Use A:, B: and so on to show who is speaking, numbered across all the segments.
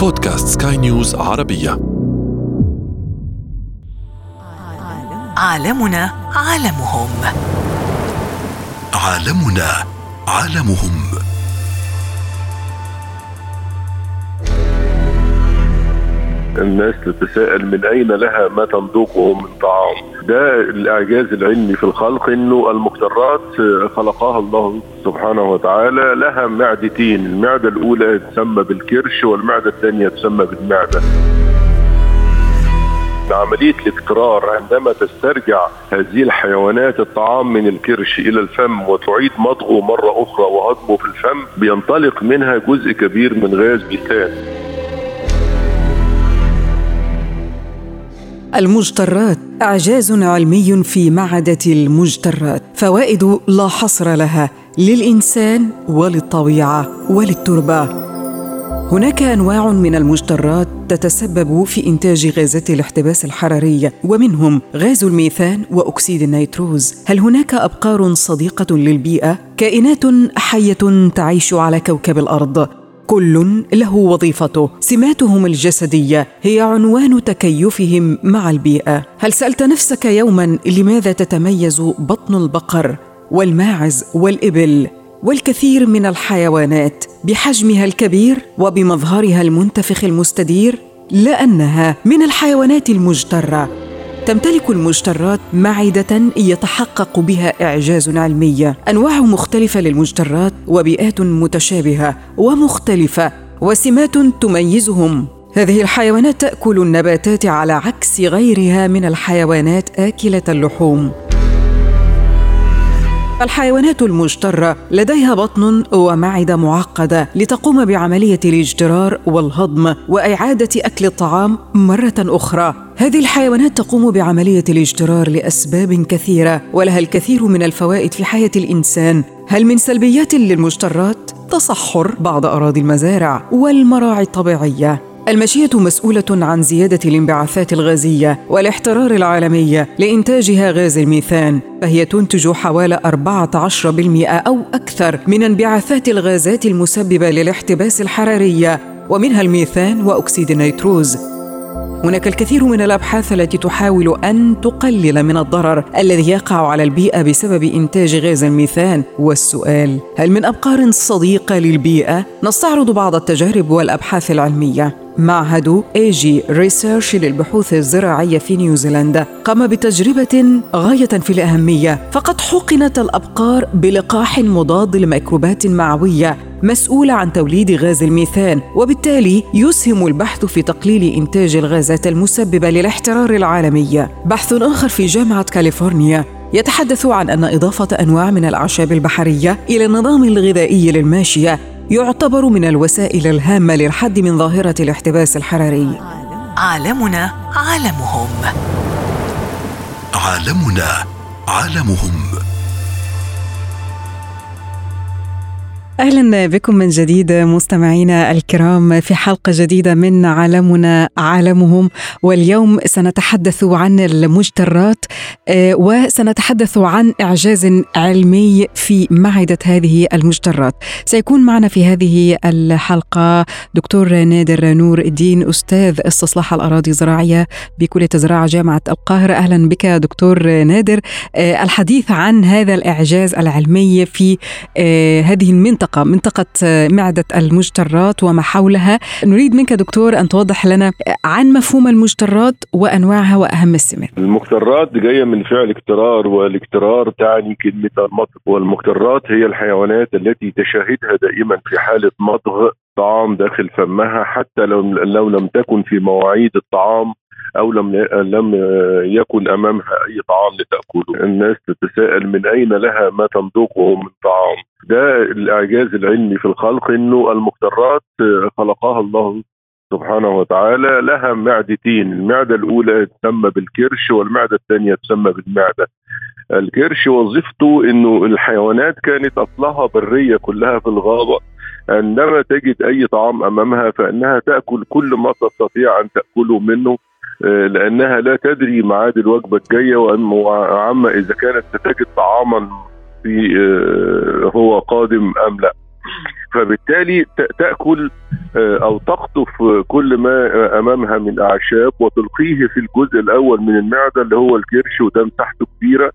A: بودكاست سكاي نيوز عربية.
B: عالمنا عالمهم.
A: عالمنا عالمهم.
C: الناس تتساءل من أين لها ما تنضقه من طعام. ده الإعجاز العلمي في الخلق إنه المقدرات خلقها الله سبحانه وتعالى لها معدتين المعدة الأولى تسمى بالكرش والمعدة الثانية تسمى بالمعدة. عملية الاكترار عندما تسترجع هذه الحيوانات الطعام من الكرش إلى الفم وتعيد مضغه مرة أخرى وهضمه في الفم بينطلق منها جزء كبير من غاز ميثان.
D: المجترات. أعجاز علمي في معدة المجترات. فوائد لا حصر لها للإنسان وللطبيعة وللتربة. هناك أنواع من المجترات تتسبب في إنتاج غازات الاحتباس الحراري ومنهم غاز الميثان وأكسيد النيتروز. هل هناك أبقار صديقة للبيئة؟ كائنات حية تعيش على كوكب الأرض. كل له وظيفته. سماتهم الجسدية هي عنوان تكيفهم مع البيئة. هل سألت نفسك يوما لماذا تتميز بطن البقر والماعز والإبل والكثير من الحيوانات بحجمها الكبير وبمظهرها المنتفخ المستدير؟ لانها من الحيوانات المجترة. تمتلك المجترات معدة يتحقق بها إعجاز علمي، أنواع مختلفة للمجترات وبيئات متشابهة ومختلفة وسمات تميزهم. هذه الحيوانات تأكل النباتات على عكس غيرها من الحيوانات آكلة اللحوم. الحيوانات المجترة لديها بطن ومعدة معقدة لتقوم بعملية الاجترار والهضم وإعادة أكل الطعام مرة أخرى. هذه الحيوانات تقوم بعملية الاجترار لأسباب كثيرة ولها الكثير من الفوائد في حياة الإنسان. هل من سلبيات للمجترات؟ تصحر بعض أراضي المزارع والمراعي الطبيعية المشية مسؤولة عن زيادة الانبعاثات الغازية والاحترار العالمي لإنتاجها غاز الميثان فهي تنتج حوالي 14% أو أكثر من انبعاثات الغازات المسببة للاحتباس الحراري ومنها الميثان وأكسيد النيتروز. هناك الكثير من الأبحاث التي تحاول أن تقلل من الضرر الذي يقع على البيئة بسبب إنتاج غاز الميثان. والسؤال هل من أبقار صديقة للبيئة؟ نستعرض بعض التجارب والأبحاث العلمية. معهد AgResearch للبحوث الزراعية في نيوزيلندا. قام بتجربة غاية في الأهمية فقد حقنت الأبقار بلقاح مضاد لميكروبات معوية مسؤولة عن توليد غاز الميثان وبالتالي يسهم البحث في تقليل إنتاج الغازات المسببة للاحترار العالمي. بحث آخر في جامعة كاليفورنيا يتحدث عن أن إضافة أنواع من الأعشاب البحرية إلى النظام الغذائي للماشية يعتبر من الوسائل الهامة للحد من ظاهرة الاحتباس الحراري.
B: عالمنا عالمهم.
A: عالمنا عالمهم.
D: أهلا بكم من جديد مستمعينا الكرام في حلقة جديدة من عالمنا عالمهم واليوم سنتحدث عن المجترات وسنتحدث عن إعجاز علمي في معدة هذه المجترات. سيكون معنا في هذه الحلقة دكتور نادر نور الدين أستاذ استصلاح الأراضي الزراعية بكلية الزراعة جامعة القاهرة. أهلا بك دكتور نادر. الحديث عن هذا الإعجاز العلمي في هذه المنطقة منطقة منطقة معدة المجترات وما حولها. نريد منك دكتور أن توضح لنا عن مفهوم المجترات وأنواعها وأهم السمات
C: المجترات جاية من فعل اكترار والاكترار تعني كلمة المضغ. والمجترات هي الحيوانات التي تشاهدها دائما في حالة مضغ طعام داخل فمها حتى لو لم تكن في مواعيد الطعام. أو لم لم يكن أمامها أي طعام لتأكله، الناس تتساءل من أين لها ما تمضغه من طعام، ده الإعجاز العلمي في الخلق إنه المقدرات خلقها الله سبحانه وتعالى. لها معدتين، المعدة الأولى تسمى بالكرش والمعدة الثانية تسمى بالمعدة. الكرش وظيفته إنه الحيوانات كانت أصلها برية كلها في الغابة. عندما تجد أي طعام أمامها فإنها تأكل كل ما تستطيع أن تأكله منه. لأنها لا تدري ميعاد الوجبة الجاية وعما إذا كانت ستجد طعاما في هو قادم أم لا. فبالتالي تأكل آه، أو تقطف كل ما أمامها من أعشاب وتلقيه في الجزء الأول من المعدة اللي هو الكرش وده مساحته كبيرة.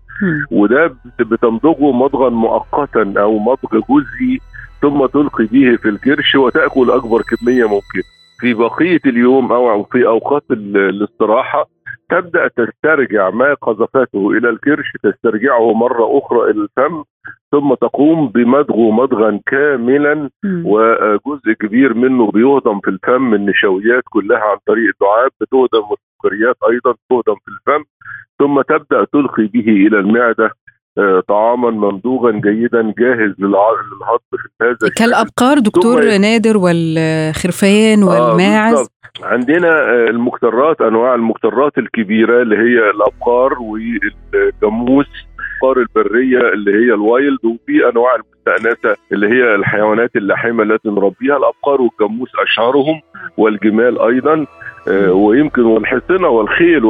C: وده بتمضغه مضغا مؤقتا أو مضغ جزئي ثم تلقي به في الكرش وتأكل أكبر كمية ممكنة. في بقية اليوم أو في أوقات الاستراحة تبدأ تسترجع ما قذفته إلى الكرش تسترجعه مرة أخرى إلى الفم ثم تقوم بمضغه مضغا كاملا وجزء كبير منه بيهضم في الفم النشويات كلها عن طريق الدعاب بتهضم والسكريات أيضا تهضم في الفم ثم تبدأ تلقي به إلى المعدة. طعاما ممضوغا جيدا جاهز للهضم في هذا
D: كالأبقار دكتور نادر والخرفان آه، والماعز. آه
C: عندنا المكترات أنواع المكترات الكبيرة اللي هي الأبقار والجاموس الأبقار البرية اللي هي الوايلد وفي أنواع المستأنسة اللي هي الحيوانات اللحيمة التي نربيها. الأبقار والجاموس أشهرهم والجمال أيضا. آه، ويمكن والحصنه والخيل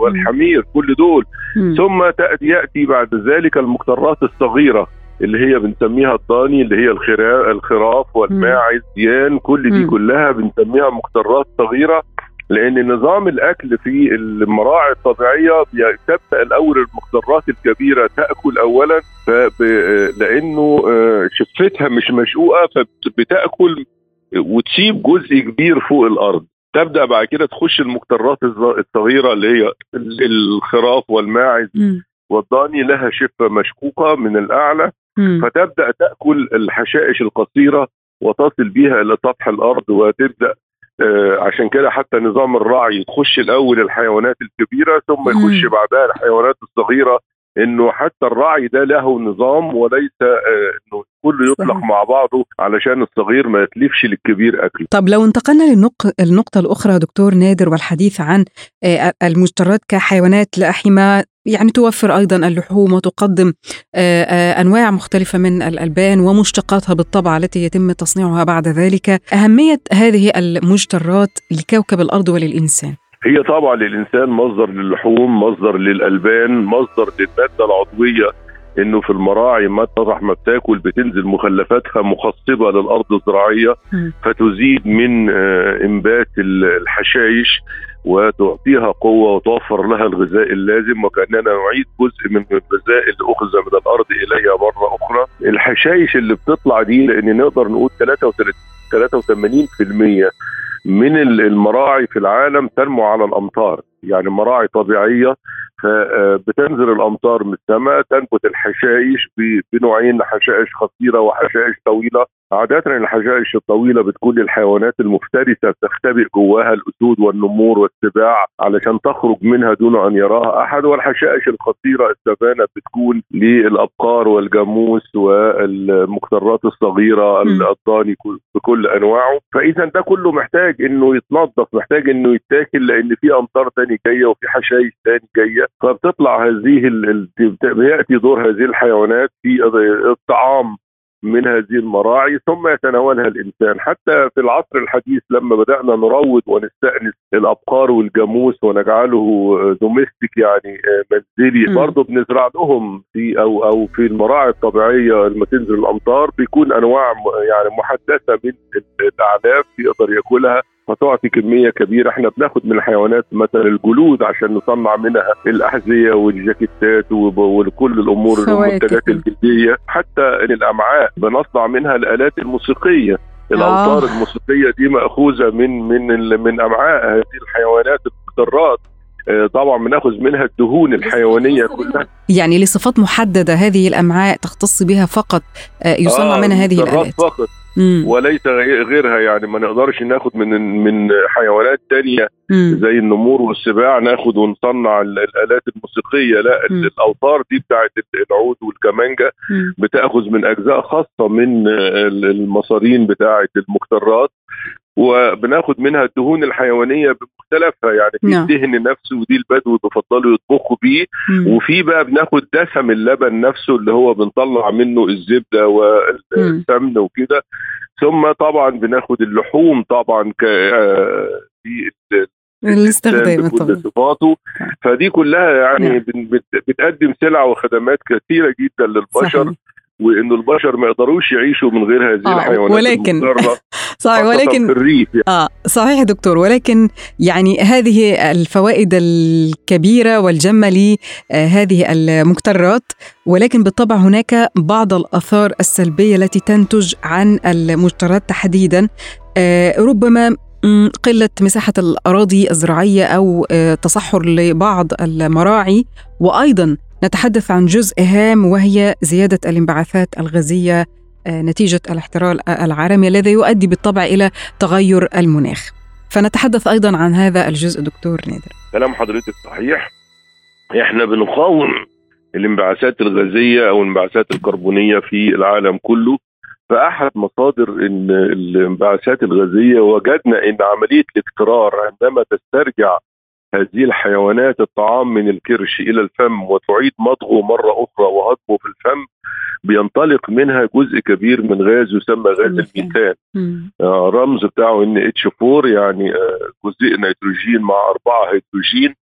C: والحمير كل دول. ثم يأتي بعد ذلك المكترات الصغيرة اللي هي بنسميها الضاني اللي هي الخراف والماعز ديان كل دي كلها بنسميها مكترات صغيرة. لأن نظام الأكل في المراعي الطبيعية تبدأ الأول المقدرات الكبيرة تأكل اولا لأنه آه، شفتها مش مشقوقه فبتأكل وتسيب جزء كبير فوق الأرض. تبدأ بعد كده تخش المقدرات الصغيرة اللي هي الخراف والماعز. والضاني لها شفة مشقوقة من الأعلى. فتبدأ تأكل الحشائش القصيرة وتصل بها إلى سطح الأرض وتبدأ آه، عشان كده حتى نظام الرعي تخش الأول الحيوانات الكبيرة ثم يخش بعدها الحيوانات الصغيرة. إنه حتى الرعي ده له نظام وليس آه، إنه كله يطلق صحيح. مع بعضه علشان الصغير ما يتلفش للكبير اكله.
D: طب لو انتقلنا للنقطة الأخرى دكتور نادر والحديث عن آه، المجترات كحيوانات لاحمه يعني توفر أيضا اللحوم وتقدم أنواع مختلفة من الألبان ومشتقاتها بالطبع التي يتم تصنيعها بعد ذلك أهمية هذه المجترات لكوكب الأرض وللإنسان
C: هي طبعا للإنسان مصدر للحوم مصدر للألبان مصدر للمادة العضوية إنه في المراعي مطرح ما بتاكل بتنزل مخلفاتها مخصبة للأرض الزراعية فتزيد من آه، إنبات الحشائش وتعطيها قوة وتوفر لها الغذاء اللازم وكأننا نعيد جزء من الغذاء اللي أخذ من الأرض إليها مرة أخرى. الحشائش اللي بتطلع دي لأن نقدر نقول 33 83% من المراعي في العالم تنمو على الأمطار يعني مراعي طبيعية فبتنزل الأمطار من السماء تنبت الحشائش بنوعين حشائش قصيره وحشائش طويلة. عادة الحشائش الطويلة بتكون للحيوانات المفترسة بتختبئ جواها الأسود والنمور والسباع علشان تخرج منها دون أن يراها أحد والحشائش القصيرة السفانة بتكون للأبقار والجاموس والمقترات الصغيرة الضاني بكل أنواعه. فإذا ده كله محتاج إنه يتنظف محتاج إنه يتاكل لأن في أمطار تاني جاية وفي حشائش تاني جاية. فبتطلع هذه بيأتي دور هذه الحيوانات في الطعام من هذه المراعي ثم يتناولها الإنسان. حتى في العصر الحديث لما بدأنا نروض ونستأنس الأبقار والجاموس ونجعله دوميستيك يعني منزلي برضه بنزرع لهم في أو أو في المراعي الطبيعية لما تنزل الأمطار بيكون أنواع يعني محدثة من الأعلاف يقدر يأكلها. فتعطي كمية كبيرة. إحنا بناخد من الحيوانات مثلا الجلود عشان نصنع منها الأحذية والجاكيتات وكل الأمور المنتجات الجلدية. حتى الأمعاء بنصنع منها الآلات الموسيقية. الأوتار آه. الموسيقية دي مأخوذة من من من أمعاء هذه الحيوانات المقدرات آه، طبعا بناخذ منها الدهون الحيوانية كلها.
D: يعني لصفات محددة هذه الأمعاء تختص بها فقط آه، يصنع آه منها هذه الآلات.
C: فقط. مم. وليس غيرها يعني ما نقدرش ناخد من من حيوانات تانية مم. زي النمور والسباع ناخد ونصنع الآلات الموسيقية لا مم. الأوتار دي بتاعت العود والكمانجا بتاخذ من أجزاء خاصة من المصارين بتاعت المكترات وبناخد منها الدهون الحيوانية بمختلفها يعني في نعم. الدهن نفسه ودي البدو بيفضلوا يطبخوا بيه وفي بقى بناخد دسم اللبن نفسه اللي هو بنطلع منه الزبدة والسمن وكده. ثم طبعا بناخد اللحوم طبعا ك آه، في
D: الاستخدام
C: بكل صفاته. فدي كلها يعني نعم. بتقدم سلع وخدمات كثيرة جدا للبشر صحيح. وإنه البشر ما يقدروش يعيشوا من غير هذه
D: آه،
C: الحيوانات
D: ولكن- صحيح ولكن
C: في الريف يعني.
D: آه صحيح دكتور ولكن يعني هذه الفوائد الكبيرة والجمة لهذه المكترات ولكن بالطبع هناك بعض الآثار السلبية التي تنتج عن المكترات تحديدا آه، ربما قلة مساحة الأراضي الزراعية أو آه، تصحر لبعض المراعي وأيضا نتحدث عن جزء هام وهي زيادة الانبعاثات الغازية آه، نتيجة الاحترار العالمي الذي يؤدي بالطبع إلى تغير المناخ. فنتحدث أيضا عن هذا الجزء دكتور نادر.
C: كلام حضرتك صحيح. إحنا بنقاوم الانبعاثات الغازية أو الانبعاثات الكربونية في العالم كله. فأحد مصادر إن الانبعاثات الغازية وجدنا إن عملية الاجترار عندما تسترجع هذه الحيوانات الطعام من الكرش إلى الفم وتعيد مضغه مرة أخرى وهضمه بينطلق منها جزء كبير من غاز يسمى غاز
D: الميثان.
C: الميثان. آه، بتاعه NH 4 يعني آه، جزيء نيتروجين مع أربعة هيدروجين.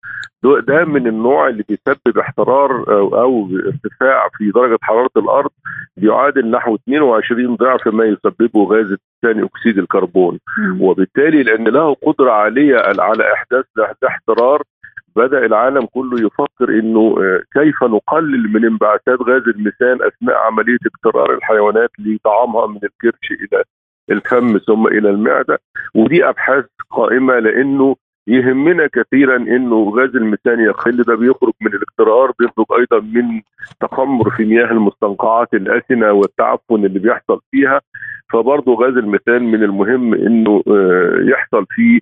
C: ده- من النوع اللي بيسبب احترار أو, أو ارتفاع في درجة حرارة الأرض بيعادل نحو 22 ضعف ما يسببه غاز ثاني أكسيد الكربون. وبالتالي لأن له قدرة عالية على إحداث احترار بدأ العالم كله يفكر إنه آه، كيف نقلل من انبعاثات غاز الميثان أثناء عملية اجترار الحيوانات لطعامها من الكرش إلى الفم ثم إلى المعدة؟ ودي أبحاث قائمة لأنه يهمنا كثيرا إنه غاز الميثان يقل ده بيخرج من الاجترار بيخرج أيضا من تخمر في مياه المستنقعات الآسنة والتعفن اللي بيحصل فيها. فبرضه غاز الميثان من المهم إنه آه، يحصل فيه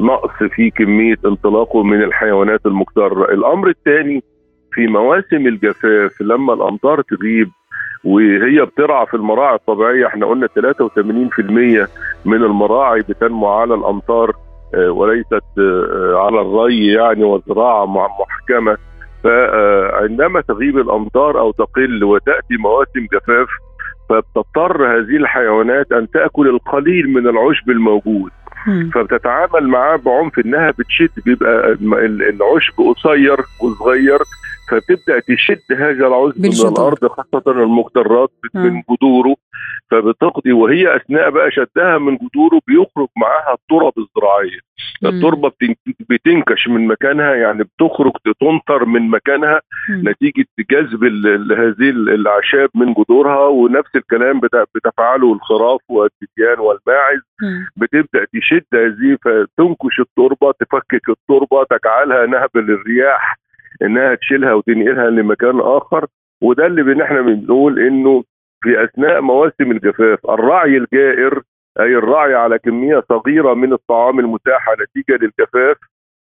C: نقص في كمية انطلاقه من الحيوانات المكترة. الأمر الثاني في مواسم الجفاف لما الأمطار تغيب وهي بترعى في المراعي الطبيعية إحنا قلنا 83% من المراعي بتنمو على الأمطار آه، وليست آه، على الري يعني والزراعه محكمة. فعندما تغيب الأمطار أو تقل وتأتي مواسم جفاف فبتضطر هذه الحيوانات أن تأكل القليل من العشب الموجود. فبتتعامل معاه بعنف إنها بتشد بيبقى العشب قصير وصغير فبتبدأ تشد هذا العشب من. الأرض خاصة المكترات
D: مم.
C: من جذوره فبتقضي وهي أثناء بقى شدها من جذوره بيخرج معاها الترب الزراعية التربة بتن- بتنكش من مكانها يعني بتخرج تنطر من مكانها نتيجة جذب هذه ال- الأعشاب من جذورها ونفس الكلام بتفعله الخراف والديديان والماعز. بتبدأ تشد هذه فتنكش التربة تفكك التربة تجعلها نهب للرياح إنها تشيلها وتنقلها لمكان آخر. وده اللي إحنا بنقول إنه في أثناء مواسم الجفاف الرعي الجائر أي الرعي على كمية صغيرة من الطعام المتاحة نتيجة للجفاف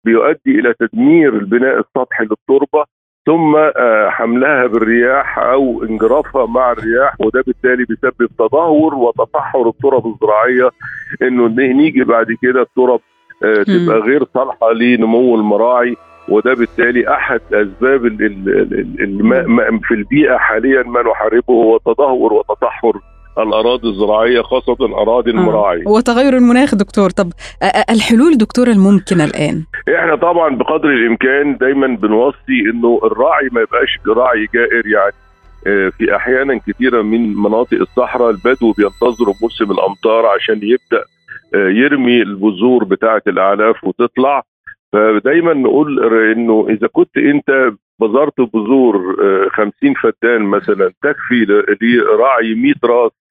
C: بيؤدي إلى تدمير البناء السطحي للتربة ثم آه، حملها بالرياح أو انجرافها مع الرياح وده بالتالي بيسبب تدهور وتصحر الترب الزراعية إنه ن- نيجي بعد كده الترب آه، تبقى غير صالحة لنمو المراعي وده بالتالي أحد أسباب في البيئة حاليا ما نحاربه هو تدهور وتصحر الأراضي الزراعية خاصة اراضي المراعي
D: وتغير المناخ دكتور. طب آه، آه، الحلول دكتور الممكنة الآن؟
C: إحنا طبعا بقدر الإمكان دايما بنوصي إنه الراعي ما يبقاش راعي جائر يعني. آه، في أحيانا كثيره من مناطق الصحراء البدو بينتظروا موسم الأمطار عشان يبدأ آه، يرمي البذور بتاعة الاعلاف وتطلع. فدايما نقول إنه إذا كنت أنت بذرت بذور آه، 50 فدان مثلا تكفي لراعي 100 راس آه،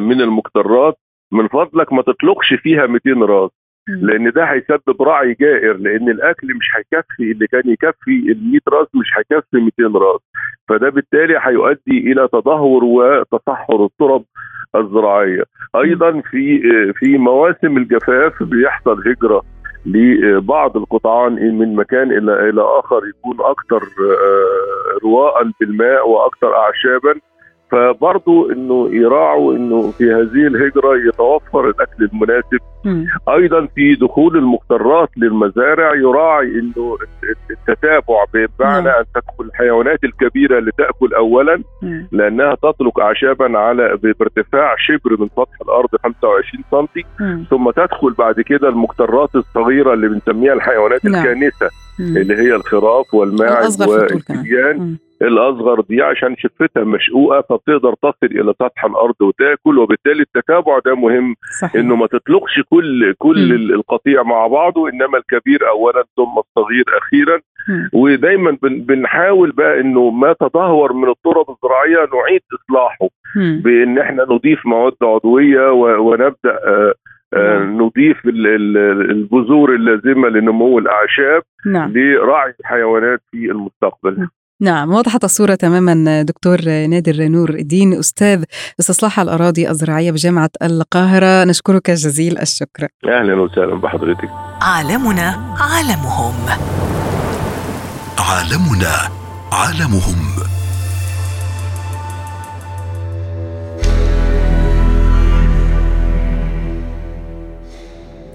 C: من المكترات من فضلك ما تطلقش فيها 200 راس. لأن ده هيسبب رعي جائر لأن الأكل مش هيكفي اللي كان يكفي ال 100 راس مش هيكفي 200 راس. فده بالتالي هيؤدي إلى تدهور وتصحر الترب الزراعية. أيضا في في مواسم الجفاف بيحصل هجرة لبعض القطعان من مكان إلى إلى آخر يكون أكثر رواء بالماء وأكثر اعشابا. فبرضه إنه يراعوا إنه في هذه الهجرة يتوفر الأكل المناسب
D: مم.
C: أيضا في دخول المقترات للمزارع يراعي إنه التتابع بمعنى. أن تدخل الحيوانات الكبيرة لتاكل اولا
D: مم.
C: لأنها تطلق اعشابا على بارتفاع شبر من سطح الأرض 25 سم. ثم تدخل بعد كده المقترات الصغيرة اللي بنسميها الحيوانات
D: نعم.
C: الكانسه. اللي هي الخراف والماعز. والكبيان. الأصغر دي عشان شفتها مشقوقة فبتقدر تصل إلى سطح الأرض وتاكل وبالتالي التتابع ده مهم صحيح. إنه ما تطلقش كل كل م. القطيع مع بعضه إنما الكبير اولا ثم الصغير أخيرا م. ودايما بنحاول بقى إنه ما تدهور من التراب الزراعية نعيد إصلاحه م. بإن إحنا نضيف مواد عضوية ونبدأ آه آه نعم. نضيف البذور اللازمة لنمو الأعشاب نعم. لرعي الحيوانات في المستقبل
D: نعم وضحت الصورة تماما دكتور نادر نور الدين أستاذ استصلاح الأراضي الزراعية بجامعة القاهرة. نشكرك جزيل الشكر.
C: أهلا وسهلا بحضرتك.
B: عالمنا عالمهم.
A: عالمنا عالمهم.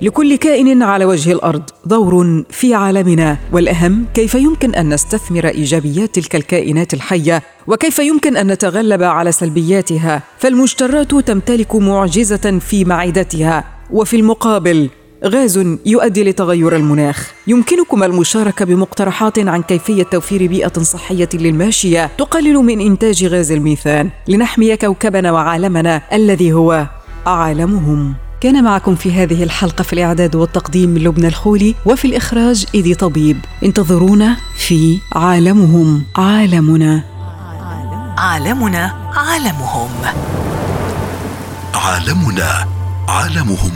D: لكل كائن على وجه الأرض دور في عالمنا والأهم كيف يمكن أن نستثمر إيجابيات تلك الكائنات الحية وكيف يمكن أن نتغلب على سلبياتها فالمجترات تمتلك معجزة في معدتها وفي المقابل غاز يؤدي لتغير المناخ. يمكنكم المشاركة بمقترحات عن كيفية توفير بيئة صحية للماشية تقلل من إنتاج غاز الميثان. لنحمي كوكبنا وعالمنا الذي هو عالمهم كان معكم في هذه الحلقة في الإعداد والتقديم لبنى الخولي وفي الإخراج إيدي طبيب. انتظرونا في عالمهم عالمنا.
B: عالمنا عالمهم.
A: عالمنا عالمهم.